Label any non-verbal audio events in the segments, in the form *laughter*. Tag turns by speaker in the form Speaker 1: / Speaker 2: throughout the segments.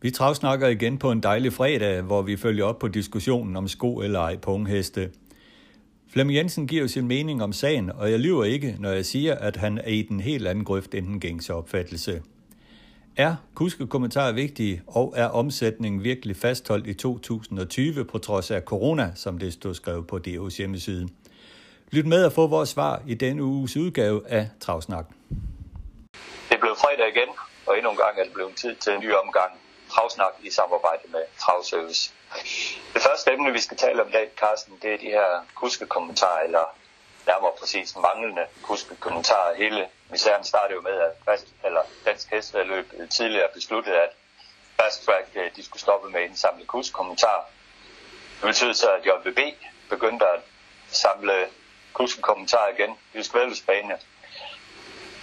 Speaker 1: Vi travsnakker igen på en dejlig fredag, hvor vi følger op på diskussionen om sko eller ej på ungheste. Flemming Jensen giver sin mening om sagen, og jeg lyver ikke, når jeg siger, at han er i den helt anden grøft end den gængse opfattelse. Er kuskekommentarer vigtige, og er omsætningen virkelig fastholdt i 2020 på trods af corona, som det stod skrevet på DO's hjemmeside? Lyt med og få vores svar i denne uges udgave af Travsnak.
Speaker 2: Det blev fredag igen, og endnu en gang er det blevet tid til en ny omgang Travsnak i samarbejde med Travservice. Det første emne, vi skal tale om i dag, Carsten, det er de her kuskekommentarer, eller nærmere præcis manglende kuskekommentarer. Hele misæren startede jo med, at fast, eller Dansk Hestevedløb tidligere besluttede, at Fast Track øh, de skulle stoppe med at indsamle kuskekommentarer. Det betød så, at JVB begyndte at samle kuskekommentarer igen, Jysk Vældesbane.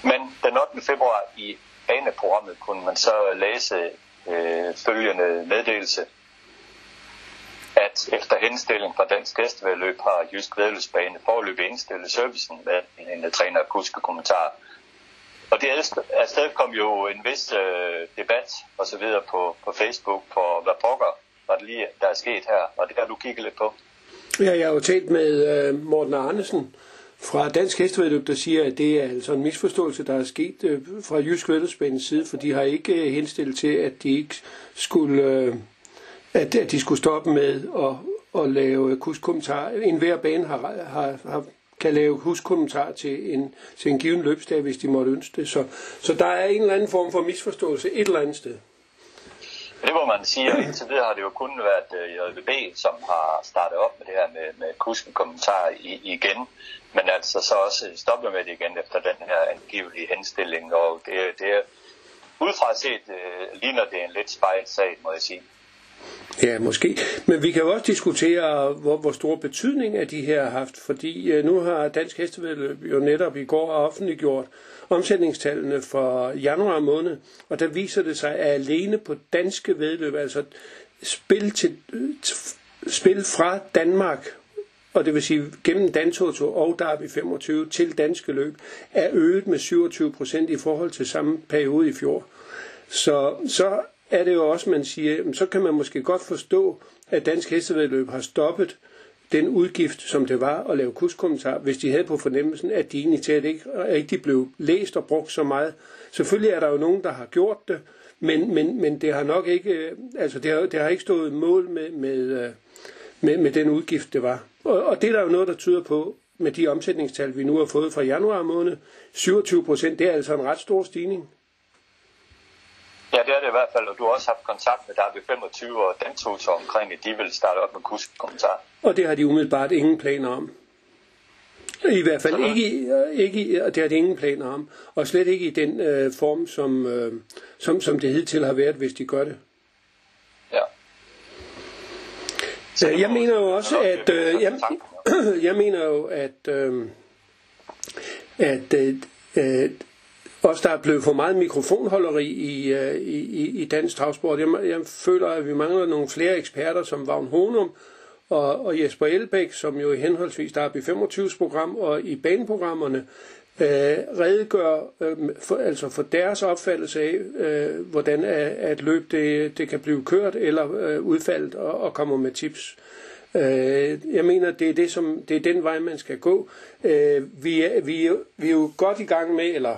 Speaker 2: Men den 8. februar i baneprogrammet kunne man så læse øh, følgende meddelelse, at efter henstilling fra Dansk Gæstevedløb har Jysk Vedløbsbane forløbet indstillet servicen med en, en træner kuske kommentar. Og det afsted kom jo en vis øh, debat og så videre på, på Facebook på, hvad pokker var det lige, der er sket her, og det har du kigget lidt på.
Speaker 3: Ja, jeg har jo talt med øh, Morten Arnesen fra Dansk Hestevedløb, der siger, at det er altså en misforståelse, der er sket øh, fra Jysk Vædløbsbanes side, for de har ikke øh, henstillet til, at de ikke skulle... Øh, at, at de skulle stoppe med at, at lave huskommentar. En hver bane har, har, har, kan lave huskommentar til en, til en given løbsdag, hvis de måtte ønske det. Så, så der er en eller anden form for misforståelse et eller andet sted.
Speaker 2: Det må man sige, og indtil videre har det jo kun været øh, JVB, som har startet op med det her med, med kusken kommentar igen, men altså så også stoppet med det igen efter den her angivelige henstilling, og det, det er udefra set øh, ligner det en lidt spejlet sag, må jeg sige.
Speaker 3: Ja, måske. Men vi kan jo også diskutere, hvor, hvor stor betydning af de her har haft, fordi øh, nu har Dansk Hestevedløb jo netop i går offentliggjort omsætningstallene for januar måned, og der viser det sig, at alene på danske vedløb, altså spil, til, øh, spil fra Danmark, og det vil sige gennem Dantoto og Derby 25 til danske løb, er øget med 27 procent i forhold til samme periode i fjor. Så, så er det jo også, man siger, så kan man måske godt forstå, at Dansk Hestevedløb har stoppet den udgift, som det var at lave kurskommentar, hvis de havde på fornemmelsen, at de egentlig talt ikke rigtig blev læst og brugt så meget. Selvfølgelig er der jo nogen, der har gjort det, men, men, men det har nok ikke, øh, altså det har, det har ikke stået mål med, med, øh, med, med den udgift, det var. Og, og det er der jo noget, der tyder på, med de omsætningstal, vi nu har fået fra januar måned. 27 procent, det er altså en ret stor stigning.
Speaker 2: Ja, det er det i hvert fald, og du har også haft kontakt med Derby 25 og den tog så omkring, at de vil starte op med kurskommentar.
Speaker 3: Og det har de umiddelbart ingen planer om. I hvert fald ikke, ikke, det har de ingen planer om, og slet ikke i den øh, form, som, øh, som, som det hidtil har været, hvis de gør det.
Speaker 2: Ja.
Speaker 3: Så jeg mener jo også, at øh, jeg, *clears throat* jeg mener jo, at øh, at øh, også der er blevet for meget mikrofonholderi i, øh, i, i, i dansk travsport. Jeg, jeg føler, at vi mangler nogle flere eksperter som Vagn Honum og, og Jesper Elbæk, som jo i henholdsvis der er i 25 program og i baneprogrammerne øh, redegør øh, for, altså for deres opfattelse af, øh, hvordan øh, at løb det, det kan blive kørt eller øh, udfaldet og, og kommer med tips. Øh, jeg mener, det er, det, som, det er den vej, man skal gå. Øh, vi, er, vi, er, vi er jo godt i gang med, eller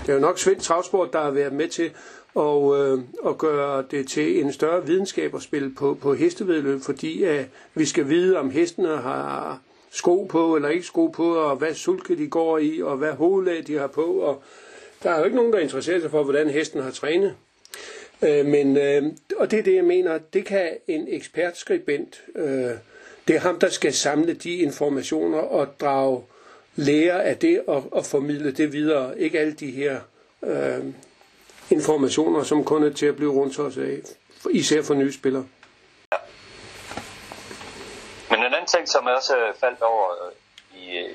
Speaker 3: det er jo nok Svend Travsport, der har været med til at, øh, at gøre det til en større videnskab at spille på, på hestevedløb, fordi at vi skal vide, om hestene har sko på eller ikke sko på, og hvad sulke de går i, og hvad hovedlag de har på. Og der er jo ikke nogen, der interesserer sig for, hvordan hesten har trænet. Øh, men, øh, og det er det, jeg mener, det kan en ekspertskribent, øh, det er ham, der skal samle de informationer og drage lære af det og, og formidle det videre. Ikke alle de her øh, informationer, som kun er til at blive rundt os af, især for nye spillere.
Speaker 2: Men en anden ting, som jeg også øh, faldt over øh, i,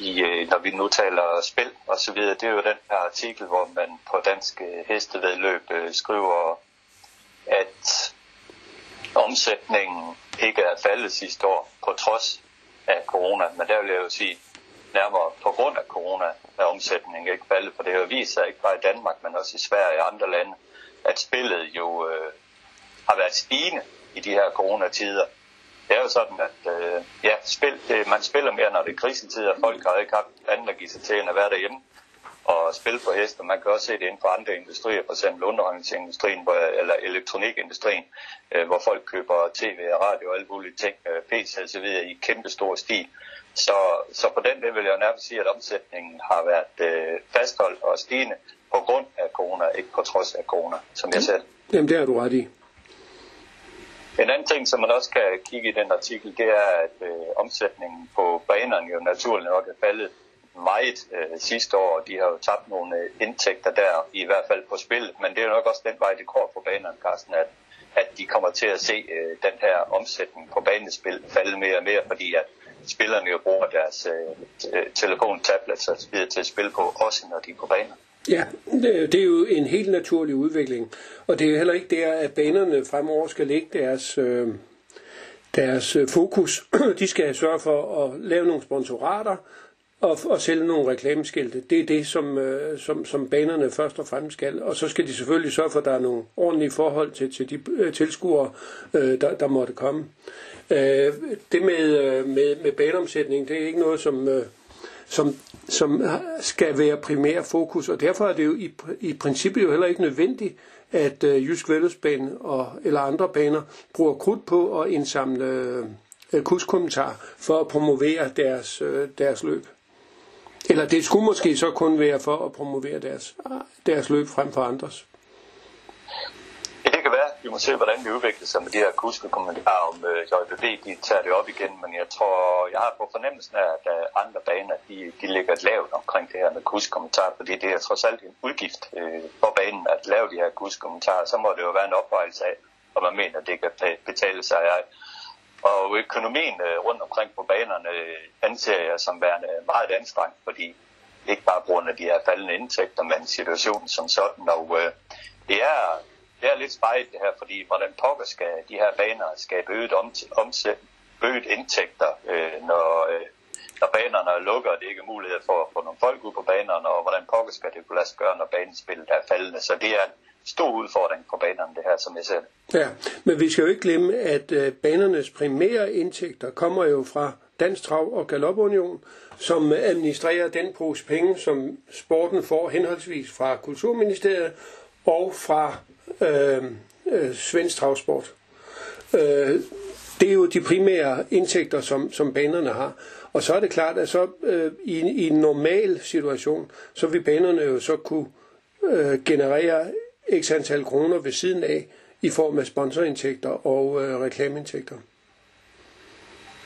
Speaker 2: i, øh, når vi nu taler spil og så videre, det er jo den her artikel, hvor man på dansk hestevedløb skriver, at omsætningen ikke er faldet sidste år, på trods af corona. Men der vil jeg jo sige, nærmere på grund af corona er omsætningen ikke faldet, for det har jo vist sig ikke bare i Danmark, men også i Sverige og andre lande, at spillet jo øh, har været stigende i de her coronatider. Det er jo sådan, at øh, ja, spil, det, man spiller mere, når det er krisetider. Folk har ikke haft andet at give sig til, end at være derhjemme og spille på heste. Man kan også se det inden for andre industrier, f.eks. underholdningsindustrien eller elektronikindustrien, øh, hvor folk køber tv og radio og alle mulige ting, øh, PC og så videre i kæmpe stor stil. Så, så på den del vil jeg nærmest sige, at omsætningen har været øh, fastholdt og stigende på grund af corona, ikke på trods af corona, som jeg selv.
Speaker 3: Jamen det har du ret i.
Speaker 2: En anden ting, som man også kan kigge i den artikel, det er, at øh, omsætningen på banerne jo naturligt nok er faldet meget øh, sidste år. De har jo tabt nogle øh, indtægter der, i hvert fald på spil. Men det er jo nok også den vej, det går for banerne, Carsten, at, at de kommer til at se øh, den her omsætning på banespil falde mere og mere, fordi at spillerne jo bruger deres øh, øh telefon, tablets og så videre til at spille på, også når de er på baner.
Speaker 3: Ja, det er jo en helt naturlig udvikling. Og det er jo heller ikke der, at banerne fremover skal lægge deres, øh, deres øh, fokus. *clears throat* De skal sørge for at lave nogle sponsorater, og, og sælge nogle reklameskilte. Det er det, som, øh, som, som banerne først og fremmest skal. Og så skal de selvfølgelig sørge for, at der er nogle ordentlige forhold til, til de øh, tilskuere, øh, der, der måtte komme. Øh, det med, øh, med, med baneomsætning, det er ikke noget, som, øh, som, som skal være primær fokus, og derfor er det jo i, i princippet jo heller ikke nødvendigt, at øh, Jysk Vældesbane og, eller andre baner bruger krudt på at indsamle øh, øh kurskommentar for at promovere deres, øh, deres løb. Eller det skulle måske så kun være for at promovere deres, deres løb frem for andres.
Speaker 2: Ja, det kan være. Vi må se, hvordan det udvikler sig med de her kuske-kommentarer om øh, JBB. De tager det op igen, men jeg tror, jeg har på fornemmelsen af, at øh, andre baner, de, de ligger lavt omkring det her med kuske-kommentarer, fordi det er trods alt en udgift øh, for banen at lave de her kuske-kommentarer. Så må det jo være en opvejelse af, og man mener, at det kan betale sig. af og økonomien øh, rundt omkring på banerne øh, anser jeg som værende meget anstrengt, fordi ikke bare på grund af de her faldende indtægter, men situationen som sådan. Og øh, det, er, det er lidt spejt det her, fordi hvordan pokker skal de her baner skabe øget, om, omsæt, øget indtægter, øh, når, øh, når banerne lukker, og det ikke er mulighed for at få nogle folk ud på banerne, og hvordan pokker skal det kunne lade sig gøre, når banespillet er faldende. Så det er stor udfordring på banerne, det her, som jeg ser det.
Speaker 3: Ja, men vi skal jo ikke glemme, at øh, banernes primære indtægter kommer jo fra Dansk Trav og Galopunion, som øh, administrerer den pose penge, som sporten får henholdsvis fra Kulturministeriet og fra øh, øh, Svensk Travsport. Øh, det er jo de primære indtægter, som, som banerne har. Og så er det klart, at så øh, i, i en normal situation, så vil banerne jo så kunne øh, generere x antal kroner ved siden af i form af sponsorindtægter og øh, reklameindtægter.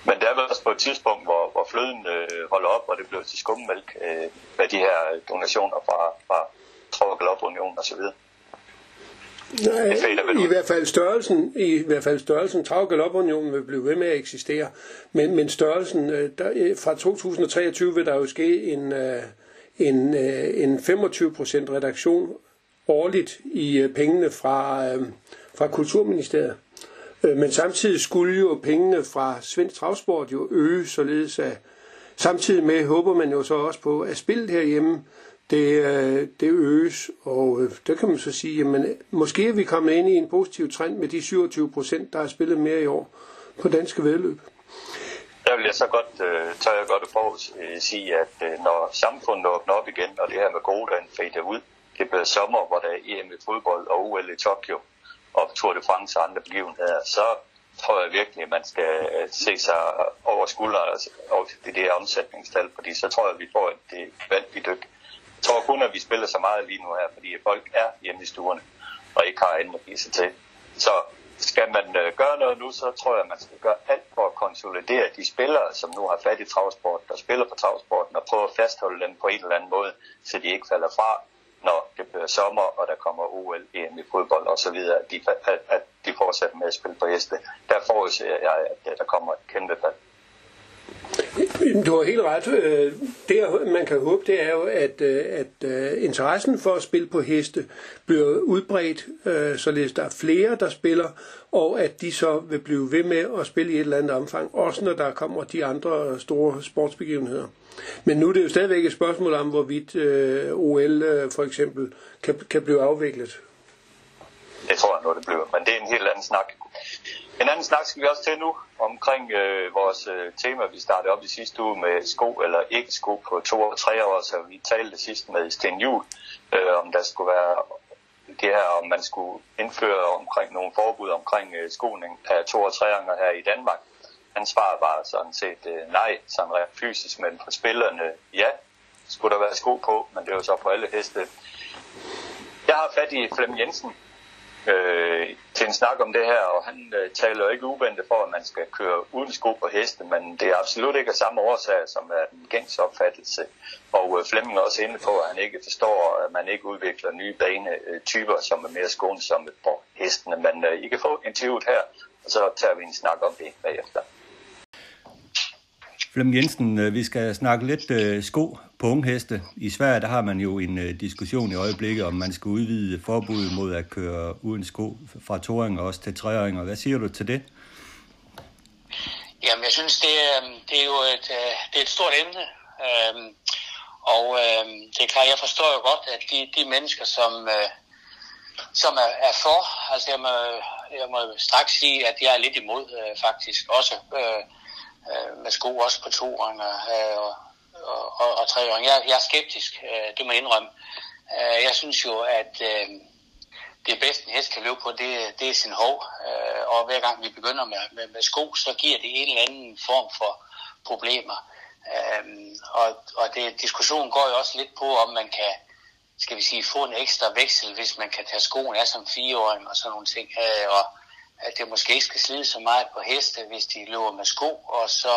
Speaker 2: Men der er vel også på et tidspunkt, hvor, hvor fløden øh, holder op, og det bliver til skummælk øh, med de her donationer fra, fra Tror Union og så videre.
Speaker 3: Nej, i hvert fald størrelsen, i hvert fald størrelsen, Trav Galopunion vil blive ved med at eksistere, men, men størrelsen, øh, der, øh, fra 2023 vil der jo ske en, øh, en, en 25% redaktion årligt i øh, pengene fra, øh, fra Kulturministeriet. Øh, men samtidig skulle jo pengene fra Svensk Travsport jo øge, således at samtidig med håber man jo så også på, at spillet herhjemme, det, øh, det øges, og der kan man så sige, at måske er vi kommet ind i en positiv trend med de 27 procent, der har spillet mere i år på danske vedløb.
Speaker 2: Der vil jeg så godt, tør jeg godt at sige, at når samfundet åbner op igen, og det her med gode fader ud, det bliver sommer, hvor der er EM i fodbold og OL i Tokyo og Tour de France og andre begivenheder, så tror jeg virkelig, at man skal øh, se sig over skulderen og det der omsætningstal, fordi så tror jeg, at vi får et øh, vanvittigt dyk. Jeg tror kun, at vi spiller så meget lige nu her, fordi folk er hjemme i stuerne og ikke har andet at give sig til. Så skal man øh, gøre noget nu, så tror jeg, at man skal gøre alt for at konsolidere de spillere, som nu har fat i travsporten der spiller på travsporten, og prøve at fastholde dem på en eller anden måde, så de ikke falder fra, når det bliver sommer, og der kommer OL, EM i fodbold og så videre, at de, at, at de fortsætter med at spille på heste. Der forudser jeg, at der kommer et kæmpe fald.
Speaker 3: Du har helt ret. Øh, det, man kan håbe, det er jo, at, øh, at øh, interessen for at spille på heste bliver udbredt, således der er flere, der spiller, og at de så vil blive ved med at spille i et eller andet omfang, også når der kommer de andre store sportsbegivenheder. Men nu er det jo stadigvæk et spørgsmål om, hvorvidt OL for eksempel kan, kan blive afviklet.
Speaker 2: Det tror jeg nu, det bliver, men det er en helt anden snak. En anden snak skal vi også til nu omkring øh, vores øh, tema, vi startede op i sidste uge med sko eller ikke sko på to og tre år, så vi talte sidst med Sten Juhl, øh, om der skulle være det her, om man skulle indføre omkring nogle forbud omkring øh, skoning af to og tre her i Danmark. Hans svar var sådan set øh, nej, sådan rent fysisk, men for spillerne ja, skulle der være sko på, men det var så på alle heste. Jeg har fat i Flem Jensen, øh, til en snak om det her, og han øh, taler jo ikke uventet for, at man skal køre uden sko på heste, men det er absolut ikke af samme årsag, som er den gængs opfattelse. Og øh, Flemming er også inde på, at han ikke forstår, at man ikke udvikler nye banetyper, øh, som er mere skånsomme på hestene. Men øh, I kan få interviewet her, og så tager vi en snak om det bagefter.
Speaker 1: Flem Jensen, øh, vi skal snakke lidt øh, sko på ungheste. I Sverige der har man jo en øh, diskussion i øjeblikket, om man skal udvide forbuddet mod at køre uden sko fra toåringer også til treåringer. Hvad siger du til det?
Speaker 4: Jamen, jeg synes, det, det er jo et, øh, det er et stort emne. Øhm, og øhm, det er klart, jeg forstår jo godt, at de, de mennesker, som, øh, som er, er for, altså jeg må, jeg må straks sige, at jeg er lidt imod faktisk også. Øh, øh, med sko også på toeren øh, og, og, og, og treåringer. Jeg, jeg er skeptisk, øh, det må jeg indrømme. Øh, jeg synes jo, at øh, det bedste en hest kan løbe på, det, det er sin hov. Øh, og hver gang vi begynder med, med, med sko, så giver det en eller anden form for problemer. Øh, og og det, diskussionen går jo også lidt på, om man kan skal vi sige, få en ekstra veksel, hvis man kan tage skoen af som fireåring og sådan nogle ting. Øh, og at det måske ikke skal slide så meget på heste, hvis de løber med sko, og så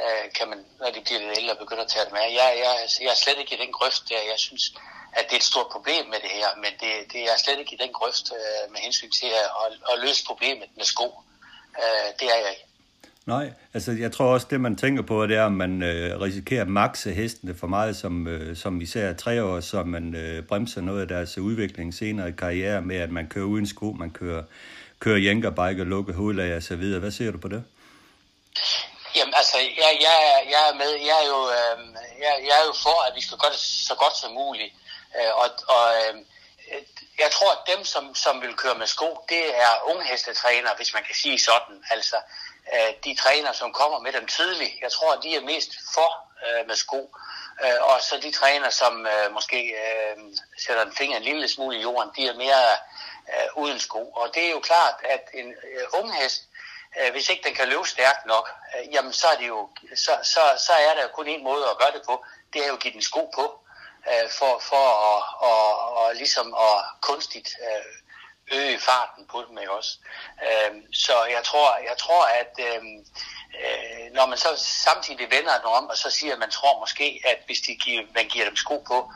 Speaker 4: øh, kan man, når de bliver lidt ældre, begynde at tage dem af. Jeg, jeg, jeg er slet ikke i den grøft der. Jeg synes, at det er et stort problem med det her, men det, det er slet ikke i den grøft øh, med hensyn til at, at, at løse problemet med sko. Øh, det er jeg ikke.
Speaker 1: Nej, altså jeg tror også, det man tænker på, det er, at man øh, risikerer at makse hestene for meget, som, øh, som især tre år, så man øh, bremser noget af deres udvikling senere i karriere med, at man kører uden sko, man kører køre jænkerbike og lukke hovedlag og så videre. Hvad siger du på det?
Speaker 4: Jamen altså, jeg, jeg, jeg er med. Jeg er, jo, øh, jeg, jeg er jo for, at vi skal gøre det så godt som muligt. Øh, og og øh, jeg tror, at dem, som, som vil køre med sko, det er unghestetræner, hvis man kan sige sådan. Altså, øh, de træner, som kommer med dem tidligt. Jeg tror, at de er mest for øh, med sko. Øh, og så de træner, som øh, måske øh, sætter en finger en lille smule i jorden, de er mere øh, uden sko. Og det er jo klart, at en øh, ung hest, øh, hvis ikke den kan løbe stærkt nok, øh, jamen så er, det jo, så, så, så er der jo kun en måde at gøre det på. Det er jo at give den sko på, øh, for, for at, og, og ligesom at kunstigt øh, øge farten på dem ikke også. Øh, så jeg tror, jeg tror at øh, øh, når man så samtidig vender den om, og så siger, at man tror måske, at hvis de giver, man giver dem sko på,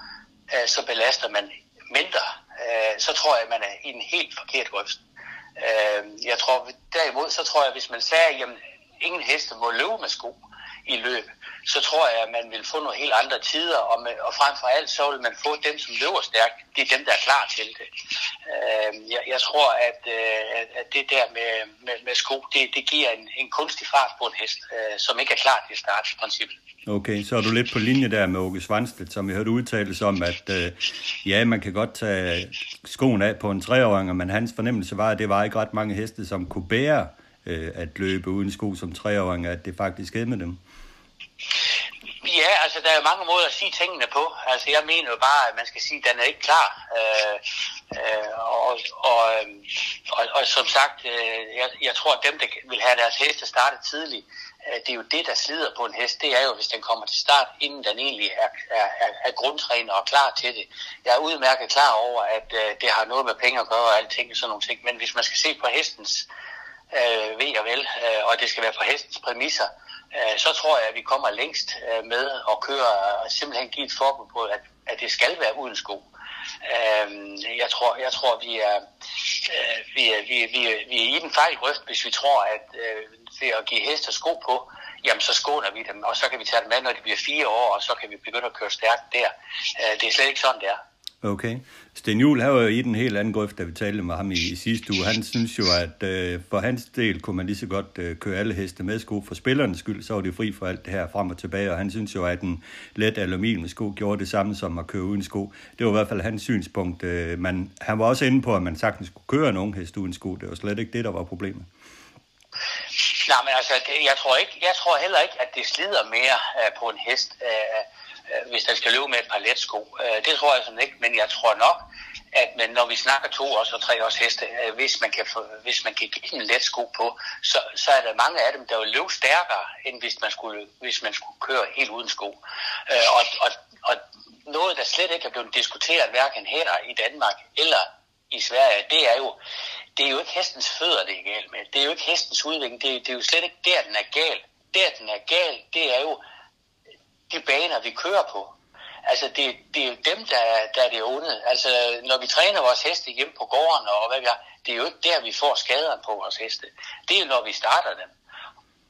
Speaker 4: øh, så belaster man mindre øh, så tror jeg, at man er i en helt forkert grøft. Øh, jeg tror, derimod, så tror jeg, at hvis man sagde, at jamen, ingen heste må løbe med sko i løb, så tror jeg, at man vil få nogle helt andre tider, og, med, og frem for alt, så vil man få dem, som løber stærkt. Det er dem, der er klar til det. Øh, jeg, jeg tror, at, øh, at det der med, med, med sko, det, det giver en, en kunstig fart på en hest, øh, som ikke er klar til start i princippet.
Speaker 1: Okay, så er du lidt på linje der med Åke Svanstedt, som vi hørte udtales om, at øh, ja, man kan godt tage skoen af på en treåring, men hans fornemmelse var, at det var ikke ret mange heste, som kunne bære øh, at løbe uden sko som treåring, at det faktisk med dem.
Speaker 4: Ja, altså der er jo mange måder at sige tingene på. Altså jeg mener jo bare, at man skal sige, at den er ikke klar. Øh, øh, og, og, øhm, og, og som sagt, øh, jeg, jeg tror, at dem, der vil have deres heste startet tidligt, øh, det er jo det, der slider på en hest. Det er jo, hvis den kommer til start, inden den egentlig er, er, er, er grundtræner og klar til det. Jeg er udmærket klar over, at øh, det har noget med penge at gøre og alting og sådan nogle ting. Men hvis man skal se på hestens øh, Øh, ved og vel, øh, og det skal være på hestens præmisser, Øh, så tror jeg, at vi kommer længst øh, med at køre og simpelthen give et forbud på, at, at det skal være uden sko. Øh, jeg, tror, jeg tror, vi er, øh, vi, er, vi, er, vi, er, vi er i den fejl grøft, hvis vi tror, at øh, ved at give heste sko på, jamen så skåner vi dem, og så kan vi tage dem med, når de bliver fire år, og så kan vi begynde at køre stærkt der. Øh, det er slet ikke sådan, det er.
Speaker 1: Okay. Sten Juhl har jo i den helt anden grøft, da vi talte med ham i, i sidste uge. Han synes jo, at øh, for hans del kunne man lige så godt øh, køre alle heste med sko. For spillernes skyld, så var det fri for alt det her frem og tilbage, og han synes jo, at en let aluminiumsko gjorde det samme som at køre uden sko. Det var i hvert fald hans synspunkt. Øh, man, han var også inde på, at man sagtens skulle køre en ung hest uden sko. Det var slet ikke det, der var problemet.
Speaker 4: Nej, men altså, det, jeg, tror ikke, jeg tror heller ikke, at det slider mere uh, på en hest. Uh, øh, hvis den skal løbe med et par letsko. Øh, det tror jeg sådan ikke, men jeg tror nok, at men når vi snakker to års og tre års heste, øh, hvis, man kan få, hvis man kan give en let sko på, så, så er der mange af dem, der vil løbe stærkere, end hvis man skulle, hvis man skulle køre helt uden sko. Øh, og, og, og noget, der slet ikke er blevet diskuteret hverken her i Danmark eller i Sverige, det er jo, det er jo ikke hestens fødder, det er galt med. Det er jo ikke hestens udvikling. Det er, det er jo slet ikke der, den er gal. Der, den er gal, det er jo, de baner, vi kører på. Altså, det, det er jo dem, der, der er det onde. Altså, når vi træner vores heste hjemme på gården, og hvad vi har, det er jo ikke der, vi får skaderne på vores heste. Det er jo, når vi starter dem.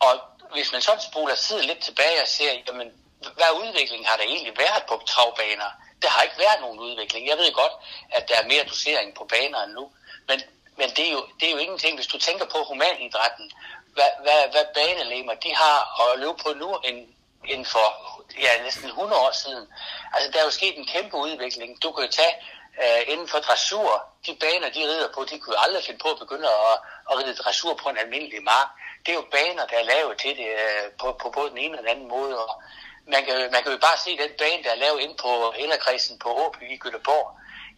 Speaker 4: Og hvis man sådan spoler tiden lidt tilbage og ser, jamen, hvad udvikling har der egentlig været på travbaner? Der har ikke været nogen udvikling. Jeg ved godt, at der er mere dosering på banerne nu, men, men det, er jo, det er jo ingenting. Hvis du tænker på humanidrætten, hvad, hvad, hvad banelemmer de har at løbe på nu, end, end for ja, næsten 100 år siden. Altså, der er jo sket en kæmpe udvikling. Du kan jo tage uh, inden for dressur, de baner, de rider på, de kunne aldrig finde på at begynde at, at ride dressur på en almindelig mark. Det er jo baner, der er lavet til det uh, på, på både den ene og den anden måde. Og man, kan, man kan jo bare se den bane, der er lavet ind på inderkredsen på Åby i Gøteborg.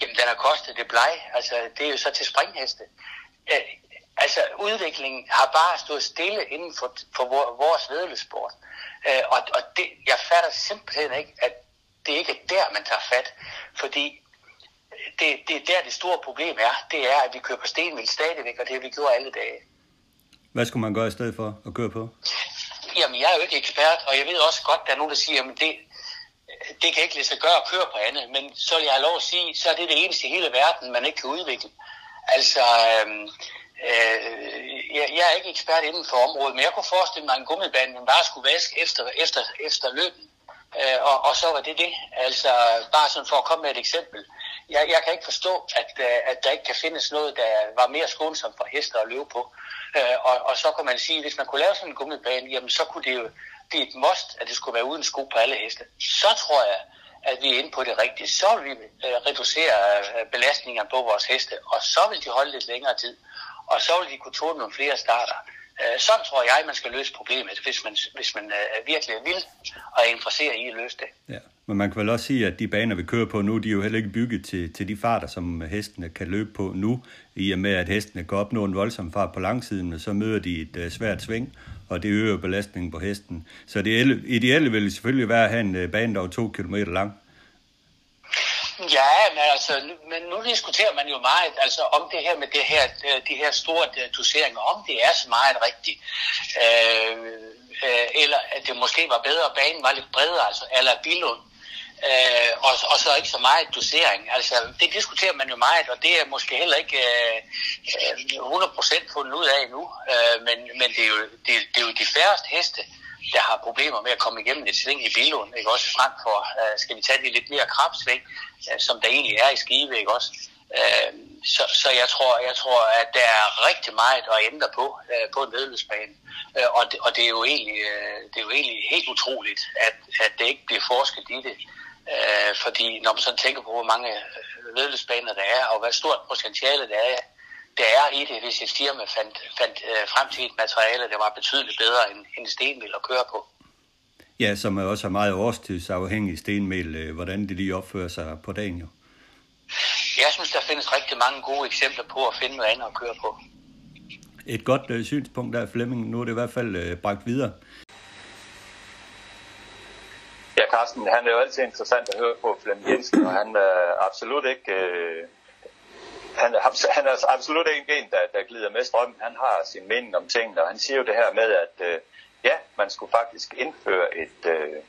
Speaker 4: Jamen, den har kostet det bleg. Altså, det er jo så til springheste. Uh, altså, udviklingen har bare stået stille inden for, for vores vedløbssport. Øh, og og det, jeg fatter simpelthen ikke, at det ikke er der, man tager fat. Fordi det, det er der, det store problem er. Det er, at vi kører på stenvild stadigvæk, og det har vi gjort alle dage.
Speaker 1: Hvad skulle man gøre i stedet for at køre på?
Speaker 4: Jamen, jeg er jo ikke ekspert, og jeg ved også godt, at der er nogen, der siger, at det, det kan ikke lade sig gøre at køre på andet. Men så vil jeg have lov at sige, så er det det eneste i hele verden, man ikke kan udvikle. Altså, øh, Øh, jeg, jeg er ikke ekspert inden for området, men jeg kunne forestille mig, at en gummiband man bare skulle vaske efter, efter, efter løben. Øh, og, og så var det det. Altså bare sådan for at komme med et eksempel. Jeg, jeg kan ikke forstå, at, øh, at der ikke kan findes noget, der var mere skånsomt for hester at løbe på. Øh, og, og så kan man sige, at hvis man kunne lave sådan en gummibane, jamen så kunne det jo blive et must, at det skulle være uden sko på alle heste. Så tror jeg, at vi er inde på det rigtige. Så vil vi øh, reducere øh, belastningerne på vores heste, og så vil de holde lidt længere tid og så vil de kunne tåle nogle flere starter. Øh, sådan tror jeg, man skal løse problemet, hvis man, hvis man øh, virkelig vil og er interesseret i at løse det.
Speaker 1: Ja. Men man kan vel også sige, at de baner, vi kører på nu, de er jo heller ikke bygget til, til de farter, som hestene kan løbe på nu, i og med, at hestene kan opnå en voldsom fart på langsiden, og så møder de et uh, svært sving, og det øger belastningen på hesten. Så det ideelle vil selvfølgelig være at have en øh, bane, der er to kilometer lang,
Speaker 4: Ja, men altså, men nu diskuterer man jo meget altså, om det her med det her, øh, de her store øh, doseringer, om det er så meget rigtigt. Øh, øh, eller at det måske var bedre, at banen var lidt bredere, altså eller Bilund. Øh, og, og så ikke så meget dosering. Altså, det diskuterer man jo meget, og det er måske heller ikke øh, øh 100% fundet ud af endnu. Øh, men men det, er jo, det, det er jo de færreste heste, der har problemer med at komme igennem et sving i bilen, ikke også frem for, øh, skal vi tage de lidt mere krabsving, øh, som der egentlig er i Skive, ikke også? Uh, så, så jeg tror, jeg tror, at der er rigtig meget at ændre på øh, på en vedløbsbane. Øh, og, det, og det er jo egentlig, det er jo egentlig helt utroligt, at, at det ikke bliver forsket i det. Fordi når man sådan tænker på, hvor mange vedløbsbaner der er, og hvad stort potentiale der er der er i det, hvis et firma fandt, fandt øh, frem til et materiale, der var betydeligt bedre end, end stenmel at køre på.
Speaker 1: Ja, som er også meget årstidsafhængig stenmel, øh, hvordan det lige opfører sig på dagen jo.
Speaker 4: Jeg synes, der findes rigtig mange gode eksempler på at finde noget andet at køre på.
Speaker 1: Et godt øh, synspunkt der, Flemming. Nu er det i hvert fald øh, bragt videre.
Speaker 2: Ja, Carsten, han er jo altid interessant at høre på Flemming Jensen, og han er absolut ikke øh, han, han er absolut ikke en, der, der glider med strømmen. Han har sin mening om tingene, og han siger jo det her med, at øh, ja, man skulle faktisk indføre et, øh,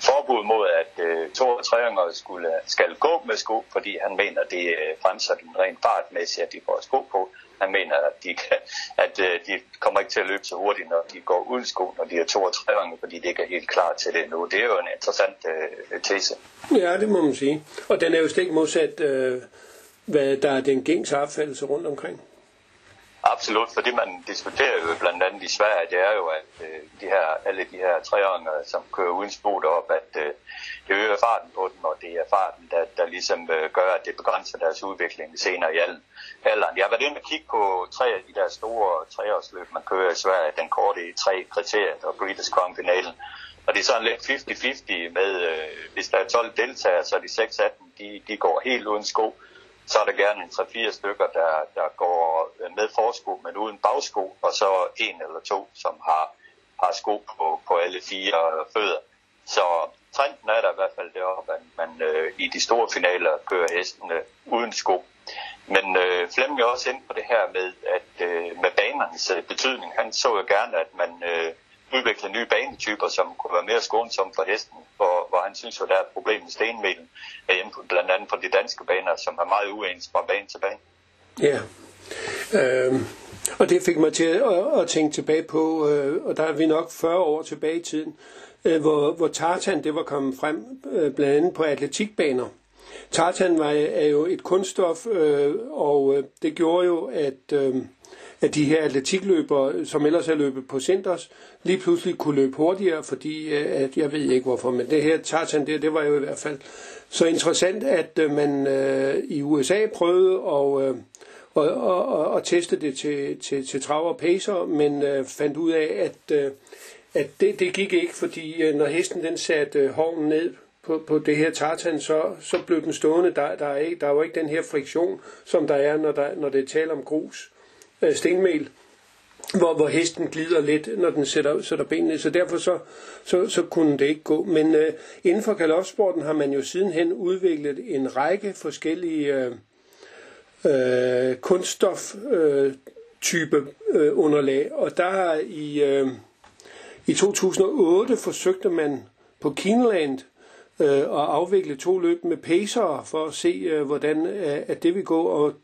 Speaker 2: forbud mod, at øh, to og treåringer skulle, skal gå med sko, fordi han mener, det øh, bremser den rent fartmæssigt, at de får sko på. Han mener, at, de, kan, at øh, de kommer ikke til at løbe så hurtigt, når de går uden sko, når de er to og treåringer, fordi de ikke er helt klar til det nu. Det er jo en interessant øh, tese.
Speaker 3: Ja, det må man sige. Og den er jo stik modsat, øh, hvad der er den gængse opfattelse rundt omkring.
Speaker 2: Absolut, for det man diskuterer jo blandt andet i Sverige, det er jo, at øh, de her, alle de her træerne, som kører uden spot op, at øh, det øger farten på dem, og det er farten, der, der ligesom øh, gør, at det begrænser deres udvikling senere i alderen. Jeg har været inde og kigge på tre af de der store treårsløb, man kører i Sverige, den korte i tre kriterier og British Crown finalen. Og det er sådan lidt 50-50 med, øh, hvis der er 12 deltagere, så er de 6 af dem, de, de går helt uden sko så er der gerne en 3-4 stykker, der, der går med forsko, men uden bagsko, og så en eller to, som har, har sko på, på alle fire fødder. Så trenden er der i hvert fald deroppe, at man øh, i de store finaler kører hestene uden sko. Men øh, Flemming er også ind på det her med, at øh, med banernes øh, betydning. Han så jo gerne, at man øh, udvikle nye banetyper, som kunne være mere skånsomme for hesten, hvor, hvor han synes jo, der er et problem med stenmelen, blandt andet på de danske baner, som er meget uens fra bane til bane.
Speaker 3: Ja, øhm, og det fik mig til at, at tænke tilbage på, øh, og der er vi nok 40 år tilbage i tiden, øh, hvor, hvor tartan det var kommet frem, øh, blandt andet på atletikbaner. Tartan var, er jo et kunststof, øh, og øh, det gjorde jo, at... Øh, at de her atletikløbere, som ellers har løbet på centers, lige pludselig kunne løbe hurtigere, fordi øh, at, jeg ved ikke hvorfor, men det her tartan der, det var jo i hvert fald så interessant, at øh, man øh, i USA prøvede at, øh, og, og, og, og teste det til, til, til trav og pacer, men øh, fandt ud af, at, øh, at det, det gik ikke, fordi øh, når hesten den satte øh, hånden ned på, på det her tartan, så, så blev den stående. Der, der, er ikke, der er jo ikke den her friktion, som der er, når, der, når det taler om grus øh, stenmel, hvor, hvor hesten glider lidt, når den sætter, sætter benene. Så derfor så, så, så kunne det ikke gå. Men øh, inden for galopsporten har man jo sidenhen udviklet en række forskellige øh, øh, kunststof øh, type øh, underlag. Og der i, øh, i 2008 forsøgte man på Kineland øh, at afvikle to løb med pacer for at se, øh, hvordan øh, at det vil gå. Og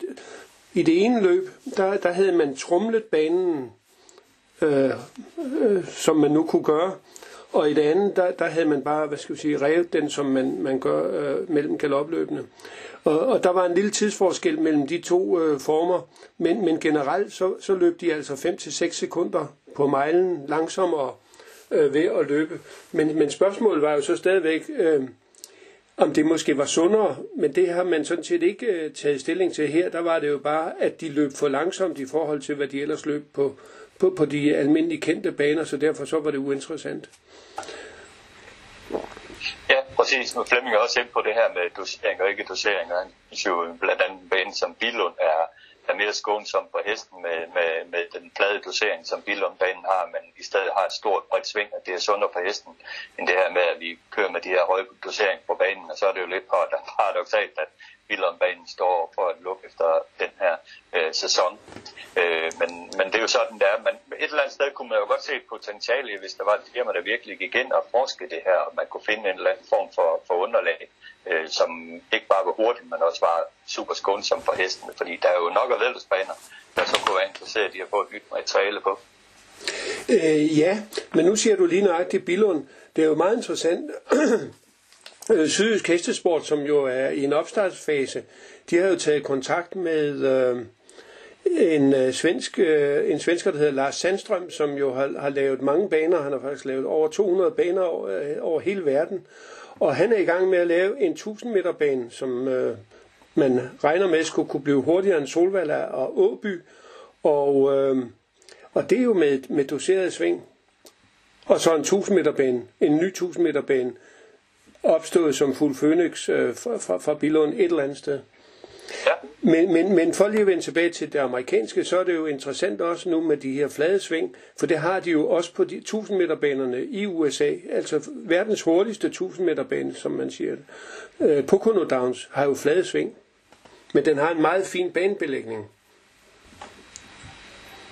Speaker 3: i det ene løb, der, der havde man trumlet banen, øh, øh, som man nu kunne gøre. Og i det andet, der, der havde man bare, hvad skal vi sige, revet den, som man, man gør øh, mellem galopløbene. Og, og der var en lille tidsforskel mellem de to øh, former, men, men generelt så, så løb de altså 5-6 sekunder på mejlen langsommere øh, ved at løbe. Men, men spørgsmålet var jo så stadigvæk, øh, om det måske var sundere, men det har man sådan set ikke øh, taget stilling til her. Der var det jo bare, at de løb for langsomt i forhold til, hvad de ellers løb på, på, på de almindelige kendte baner, så derfor så var det uinteressant.
Speaker 2: Ja, præcis. Nu Flemming også ind på det her med dosering og ikke dosering, han synes jo blandt andet bane som Bilund er, er mere skånsom på hesten med, med, med den flade dosering, som Billundbanen har, men i stedet har et stort bredt sving, at det er sundere for hesten, end det her med, at vi kører med de her høje doseringer på banen, og så er det jo lidt paradoxalt, at Billundbanen står for at lukke efter den her øh, sæson. Øh, men, men det er jo sådan, det er. Men et eller andet sted kunne man jo godt se et potentiale, hvis der var et firma, der virkelig gik ind og forskede det her, og man kunne finde en eller anden form for, for underlag, øh, som ikke bare var hurtigt, men også var super skånsom for hestene, fordi der er jo nok af vældesbaner, der så kunne være interesseret i at få et nyt materiale på.
Speaker 3: Øh, ja, men nu siger du lige nøjagtigt Billund. Det er jo meget interessant. *clears throat* Øh, Hestesport, som jo er i en opstartsfase, de har jo taget kontakt med øh, en, øh, svensk, øh, en svensker, der hedder Lars Sandstrøm, som jo har, har lavet mange baner. Han har faktisk lavet over 200 baner over, øh, over hele verden. Og han er i gang med at lave en 1000 meter bane, som øh, man regner med skulle kunne blive hurtigere end Solvalla og Åby. Og, øh, og det er jo med, med doseret sving. Og så en 1000 meter bane, en ny 1000 meter bane, opstået som fuld Phoenix øh, fra, fra, fra Billund et eller andet sted. Ja. Men, men, men for lige at vende tilbage til det amerikanske, så er det jo interessant også nu med de her flade sving, for det har de jo også på de 1000 meter banerne i USA, altså verdens hurtigste 1000 meter bane, som man siger det. Øh, Pocono Downs har jo flade sving, men den har en meget fin banebelægning.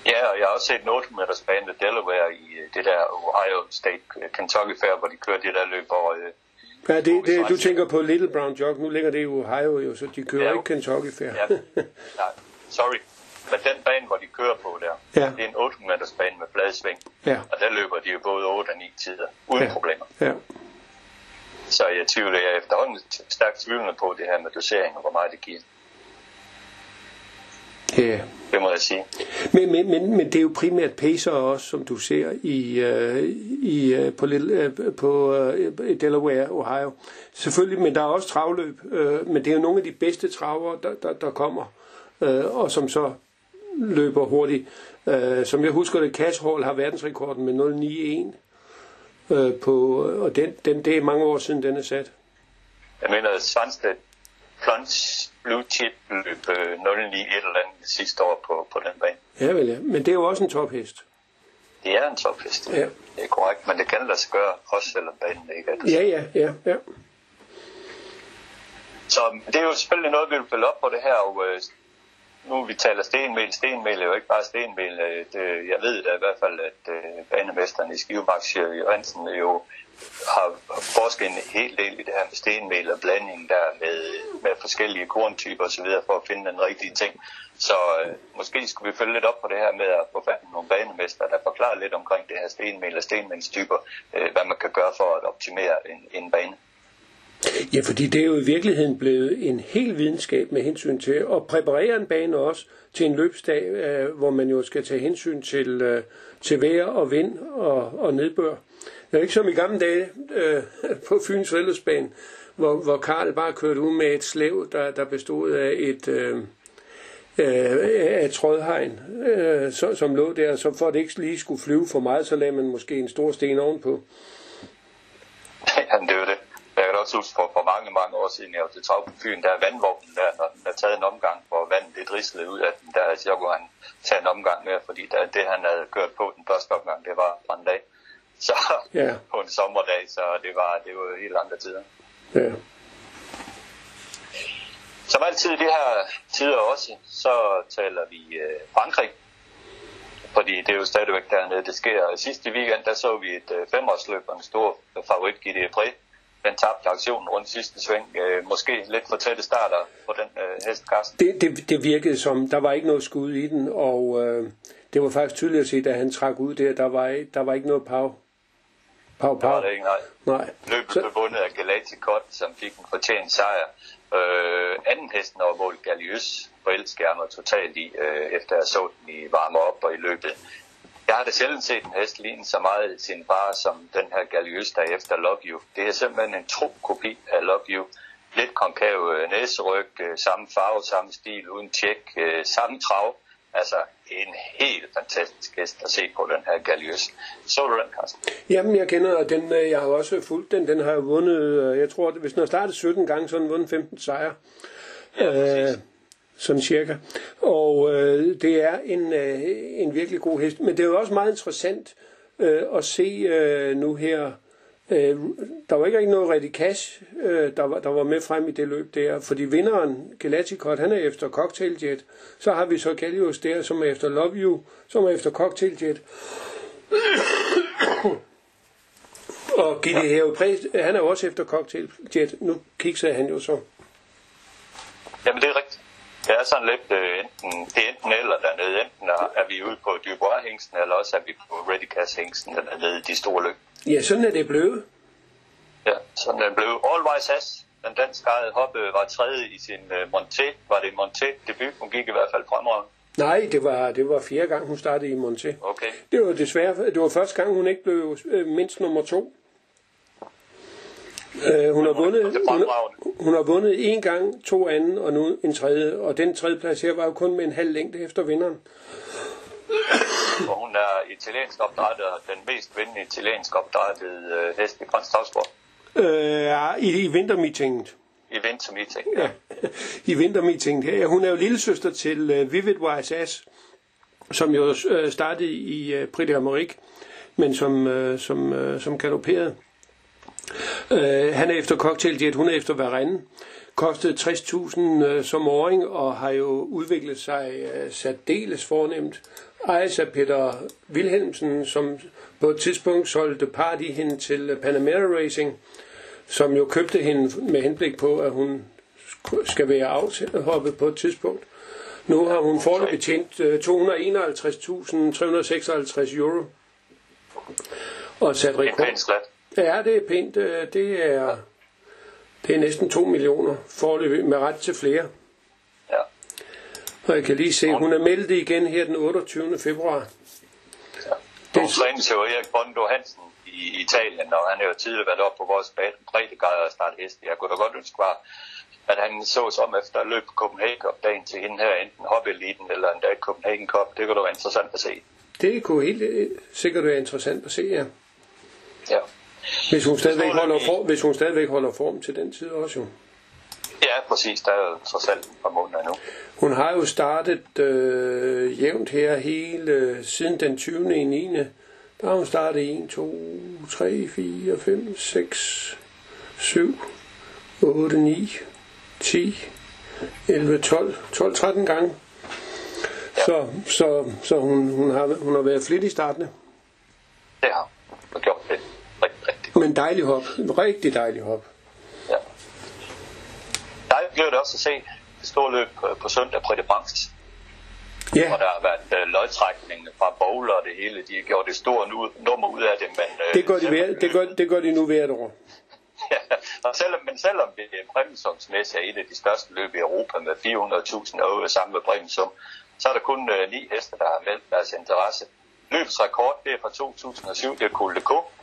Speaker 2: Ja, og jeg har også set en 8 meters bane ved Delaware i øh, det der Ohio State Kentucky Fair, hvor de kører det der løb over...
Speaker 3: Ja, det, det, du tænker på Little Brown Jog. Nu ligger det i Ohio jo, så de kører ja, ikke Kentucky Fair.
Speaker 2: ja, nej, sorry. Men den bane, hvor de kører på der,
Speaker 3: Ja.
Speaker 2: det er en 8 meters bane med bladsving.
Speaker 3: Ja.
Speaker 2: Og der løber de jo både 8 og 9 tider, uden
Speaker 3: Ja.
Speaker 2: problemer.
Speaker 3: Ja.
Speaker 2: Så jeg tvivler, jeg er efterhånden stærkt tvivlende på det her med dosering og hvor meget det giver.
Speaker 3: Ja.
Speaker 2: Det må jeg sige.
Speaker 3: Men, men, men, men det er jo primært pacer også, som du ser i, øh, i, øh, på, øh, på øh, Delaware, Ohio. Selvfølgelig, men der er også travløb. Øh, men det er jo nogle af de bedste traver, der, der, der kommer, øh, og som så løber hurtigt. Øh, som jeg husker det, Cash Hall har verdensrekorden med 0,91. Øh, på, og den, den, det er mange år siden, den er sat.
Speaker 2: Jeg mener, at Svanstedt Plunge Blue Chip løb øh, 0,9 et eller andet sidste år på, på den bane.
Speaker 3: Ja, vel ja. Men det er jo også en tophest.
Speaker 2: Det er en tophest.
Speaker 3: Ja.
Speaker 2: Det er korrekt, men det kan lade sig gøre, også selvom banen ikke er det.
Speaker 3: Ja, ja, ja, ja.
Speaker 2: Så det er jo selvfølgelig noget, vi vil følge op på det her, og øh, nu vi taler stenmel. Stenmel er jo ikke bare stenmel. Øh, det, jeg ved da i hvert fald, at øh, banemesteren i Skivemark, Sjø Jørgensen, jo har forsket en hel del i det her med stenmel og blanding der med, med forskellige korntyper osv. for at finde den rigtige ting. Så øh, måske skulle vi følge lidt op på det her med at få fat i nogle banemester, der forklarer lidt omkring det her stenmel og stenmelstyper, øh, hvad man kan gøre for at optimere en, en bane.
Speaker 3: Ja, fordi det er jo i virkeligheden blevet en hel videnskab med hensyn til at præparere en bane også til en løbsdag, øh, hvor man jo skal tage hensyn til, øh, til vejr og vind og, og nedbør. Det er ikke som i gamle dage øh, *laughs* på Fyns Fællesbane, hvor, hvor Karl bare kørte ud med et slæv, der, der bestod af et, øh, øh, af et trådhegn, øh, så, som lå der, så for at det ikke lige skulle flyve for meget, så lagde man måske en stor sten ovenpå.
Speaker 2: Ja, det var det. Også huske for, for mange, mange år siden, jeg var til Trav på Fyn, der er vandvognen der, når den er taget en omgang, hvor vandet det drislede ud af den, der så kunne han tage en omgang mere, fordi der, det han havde kørt på den første omgang, det var fra en dag. Så
Speaker 3: Ja. *laughs*
Speaker 2: på en sommerdag, så det var, det var helt andre tider.
Speaker 3: Ja.
Speaker 2: Som altid i de her tider også, så taler vi øh, Frankrig, fordi det er jo stadigvæk dernede, det sker. Sidste weekend, der så vi et øh, femårsløb og en stor favorit, Gide Pré. Den tabte aktionen rundt sidste sving. Øh, måske lidt for tætte starter på den øh, hest, Carsten.
Speaker 3: Det, det, det virkede som, der var ikke noget skud i den, og øh, det var faktisk tydeligt at se, da han trak ud der, der var, der var ikke noget pav. Pav,
Speaker 2: Det var
Speaker 3: pav.
Speaker 2: det ikke, nej.
Speaker 3: Nej.
Speaker 2: Løbet
Speaker 3: Så,
Speaker 2: blev vundet af Galati Kot, som fik en fortjent sejr. Øh, anden hesten over mål Gallius på elskærmer totalt i, øh, efter jeg så den i varme op og i løbet. Jeg har da sjældent set en hest ligne så meget sin far som den her Gallius, der er efter Love You. Det er simpelthen en tro kopi af Love You. Lidt konkav øh, næseryg, øh, samme farve, samme stil, uden tjek, øh, samme trav. Altså en helt fantastisk hest at se på den her Gallius. Så du den, Carsten?
Speaker 3: jamen, jeg kender den, jeg har også fulgt den, den har vundet, jeg tror, hvis den har startet 17 gange, så har den vundet 15 sejre.
Speaker 2: Ja, præcis.
Speaker 3: Øh, sådan cirka. Og øh, det er en, øh, en virkelig god hest. Men det er jo også meget interessant øh, at se øh, nu her. Øh, der var ikke rigtig noget Reddy Cash, øh, der, var, der var med frem i det løb der. Fordi vinderen, Galatikot, han er efter Cocktail Jet. Så har vi så Gallius der, som er efter Love You, som er efter Cocktail Jet. *coughs* Og Gide Hæve han er jo også efter Cocktail Jet. Nu kigger han jo så.
Speaker 2: Jamen, det er rigtigt. Det er sådan lidt, øh, enten, det er enten eller dernede. Enten er, er vi ude på Dubois-hængsten, eller også er vi på Ready Cash-hængsten dernede i de store løb.
Speaker 3: Ja, sådan er det blevet.
Speaker 2: Ja, sådan den blev. All Wise Ass, den danske eget hoppe, var tredje i sin uh, Monté. Var det Monté debut? Hun gik i hvert fald fremad.
Speaker 3: Nej, det var, det var fjerde gang, hun startede i Monté.
Speaker 2: Okay.
Speaker 3: Det var desværre, det var første gang, hun ikke blev øh, mindst nummer to. Øh, hun, har vundet,
Speaker 2: det
Speaker 3: hun, hun har vundet en gang, to anden og nu en tredje. Og den tredje plads her var jo kun med en halv længde efter vinderen.
Speaker 2: Og hun er italiensk opdrettet, den mest vindende italiensk opdrettede uh, hest i Travsport
Speaker 3: Øh, ja, i, i vintermeetinget.
Speaker 2: i vintermeeting.
Speaker 3: Ja, *laughs* i vintermeetinget her. Ja, hun er jo lillesøster til uh, Vivid Wise Ass, som jo uh, startede i uh, Prix d'Amérique, men som, uh, som, uh, som galopperede. Uh, han er efter Cocktail Jet, hun er efter Varenne. Kostede 60.000 uh, som åring og har jo udviklet sig uh, særdeles fornemt. ejes af Peter Wilhelmsen, som på et tidspunkt solgte Party hende til Panamera Racing, som jo købte hende med henblik på, at hun skal være afhoppet på et tidspunkt. Nu har hun foreløbig tjent 251.356 euro og sat rekord. Ja, det er pænt. Det er, det er næsten 2 millioner foreløbig med ret til flere.
Speaker 2: Ja.
Speaker 3: Og jeg kan lige se, hun er meldt igen her den 28. februar.
Speaker 2: Ja. Det er trænet til Erik Bondo Hansen i Italien, og han har jo tidligere været op på vores breddegrad og starte hest. Jeg kunne da godt ønske bare, at han så som efter løb Copenhagen Cup dagen til hende her, enten Hop Eliten eller en dag Copenhagen Cup. Det kunne da være interessant at se.
Speaker 3: Det kunne helt øh, sikkert være interessant at se, ja.
Speaker 2: Ja.
Speaker 3: Hvis hun stadigvæk holder, form, hvis hun stadigvæk holder form til den tid også jo.
Speaker 2: Ja, præcis. Der er trods alt et par måneder nu.
Speaker 3: Hun har jo startet øh, jævnt her hele øh, siden den 20. i 9. Der har hun startet 1, 2, 3, 4, 5, 6, 7, 8, 9, 10, 11, 12, 12, 13 gange. Ja. Så, så, så hun, hun, har, hun har været flittig startende.
Speaker 2: Det har hun gjort det.
Speaker 3: Men dejlig hop. Rigtig dejlig hop.
Speaker 2: Ja. Dejligt blev det også at se det store løb på, søndag på det Branks. Ja. Hvor der har været uh, lodtrækning fra bowler og det hele. De har gjort det store nu, nummer ud af det. Men, uh,
Speaker 3: det, gør de ved, det, gør, det gør de nu hvert år. *laughs*
Speaker 2: ja, og selvom, men selvom det er Bremsumsmæssigt er et af de største løb i Europa med 400.000 over sammen med Bremsum, så er der kun uh, ni heste, der har meldt deres interesse. Løbets rekord, det er fra 2007, det er Col de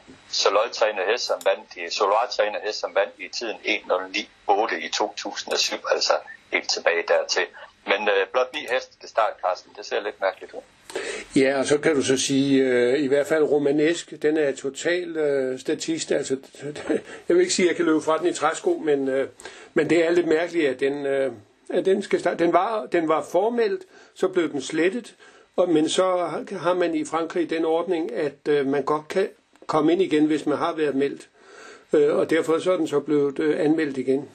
Speaker 2: Co. Soløj-træner hest, som vandt i Solar-træner hest, som vandt i tiden 1.09.8 i 2007, altså helt tilbage dertil. Men øh, blot ni heste til start, Carsten, det ser lidt mærkeligt ud.
Speaker 3: Ja, og så kan du så sige, øh, i hvert fald romanesk, den er total øh, statist. Altså, *laughs* jeg vil ikke sige, at jeg kan løbe fra den i træsko, men, øh, men det er lidt mærkeligt, at den, øh, at den skal starte. Den var, den var formelt, så blev den slettet, og, men så har man i Frankrig den ordning, at øh, man godt kan komme ind igen, hvis man har været meldt. Øh, og derfor så er den så blevet øh, anmeldt igen.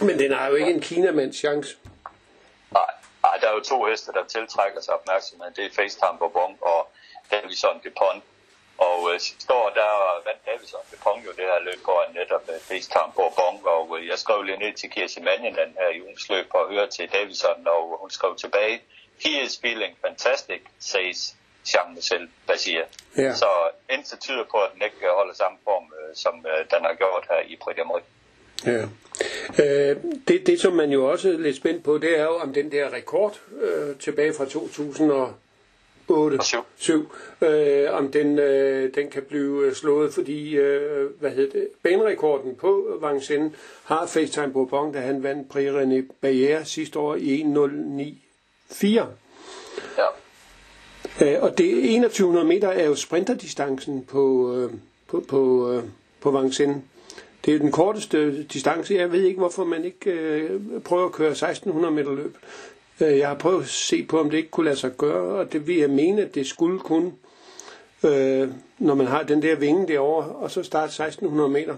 Speaker 3: Men den har jo ikke en kinamands chance.
Speaker 2: Nej, nej, der er jo to heste, der tiltrækker sig opmærksomhed. Det er FaceTime Bourbon og Davison Dupont. Og øh, sidste år, der vandt Davison Dupont jo det her løb på netop øh, FaceTime Bourbon. Og øh, jeg skrev lige ned til Kirsi Manjeland her i ugens løb og hørte til Davison, og hun skrev tilbage, He is feeling fantastic, says Jean-Michel Bazier. Ja. Så intet tyder på, at den ikke holder samme form, øh, som øh, den har gjort her i Prix
Speaker 3: Ja. Øh, det, det, som man jo også er lidt spændt på, det er jo om den der rekord øh, tilbage fra 2008 7, øh, om den, øh, den kan blive slået, fordi øh, hvad hedder det, banerekorden på Vincennes har FaceTime Bourbon, da han vandt Prix René Barrière sidste år i 1.09.4. Ja. Øh, og det 2100 meter er jo sprinterdistancen på, øh, på, på, øh, på Vincennes. Det er den korteste distance. Jeg ved ikke, hvorfor man ikke øh, prøver at køre 1600 meter løb. Jeg har prøvet at se på, om det ikke kunne lade sig gøre, og det vil jeg mene, at det skulle kun, øh, når man har den der vinge derovre, og så starte 1600 meter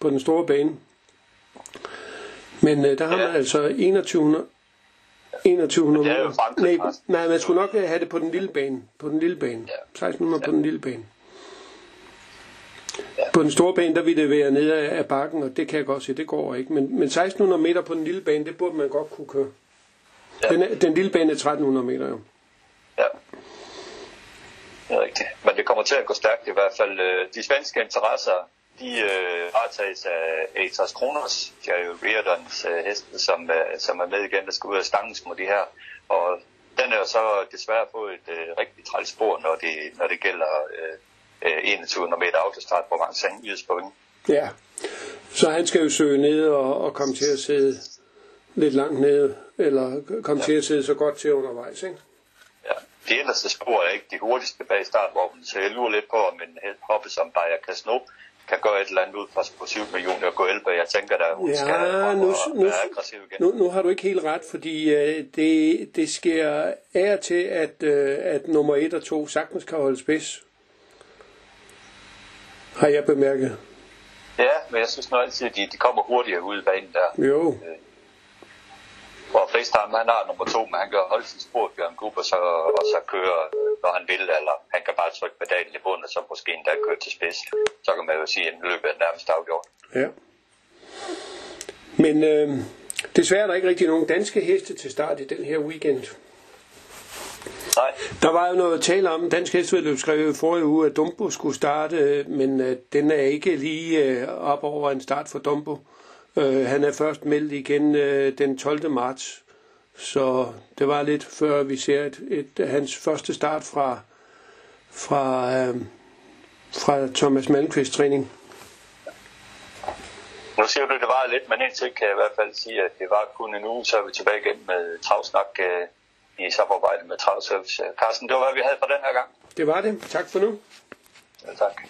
Speaker 3: på den store bane. Men øh, der har man altså 2100, 2100 meter. Nej, nej, man skulle nok have det på den lille bane. På den lille bane. 1600 på den lille bane. På den store bane, der vil det være nede af bakken, og det kan jeg godt se, det går ikke. Men, men 1600 meter på den lille bane, det burde man godt kunne køre. Ja. Den, den lille bane er 1300 meter jo.
Speaker 2: Ja. Det er rigtigt. Men det kommer til at gå stærkt i hvert fald. Øh, de svenske interesser, de øh, varetages af Atos Kronos, Jerry Reardons øh, heste, som, øh, som er med igen, der skal ud af stangens mod de her. Og den er jo så desværre på et øh, rigtig træls spor, når det, når det gælder øh, 21 øh, meter autostart på Vincennes Jydsbund.
Speaker 3: Ja, så han skal jo søge ned og, og komme til at sidde lidt langt nede, eller komme ja. til at sidde så godt til undervejs, ikke?
Speaker 2: Ja, det eneste spor er ikke de hurtigste bag startvognen, så jeg lurer lidt på, om en hoppe som Bayer Casno kan gøre et eller andet ud fra på 7 millioner og gå 11. Jeg tænker, at hun ja, skal nu, nu, aggressiv igen.
Speaker 3: Nu, nu har du ikke helt ret, fordi uh, det, det sker af til, at, uh, at nummer 1 og 2 sagtens kan holde spids har jeg bemærket.
Speaker 2: Ja, men jeg synes nu altid, at de, de kommer hurtigere ud i banen der.
Speaker 3: Jo.
Speaker 2: Øh, Facetime, han har nummer to, men han kan holde sin spor, Bjørn Gub, og så, og så køre, når han vil, eller han kan bare trykke pedalen i bunden, og så måske endda køre til spids. Så kan man jo sige, at løbet er nærmest afgjort.
Speaker 3: Ja. Men øh, desværre er der ikke rigtig nogen danske heste til start i den her weekend.
Speaker 2: Nej.
Speaker 3: Der var jo noget tale om, Dansk Hestevedløb skrev i forrige uge, at Dumbo skulle starte, men øh, den er ikke lige øh, op over en start for Dumbo. Øh, han er først meldt igen øh, den 12. marts, så det var lidt før vi ser et, et, hans første start fra, fra, øh, fra Thomas Malmqvist træning.
Speaker 2: Nu siger du, at det var lidt, men indtil kan jeg i hvert fald sige, at det var kun en uge, så er vi tilbage igen med Travsnak øh, i samarbejde med Travservice. Carsten, det var, hvad vi havde for den her gang.
Speaker 3: Det var det. Tak for nu.
Speaker 2: Ja, tak.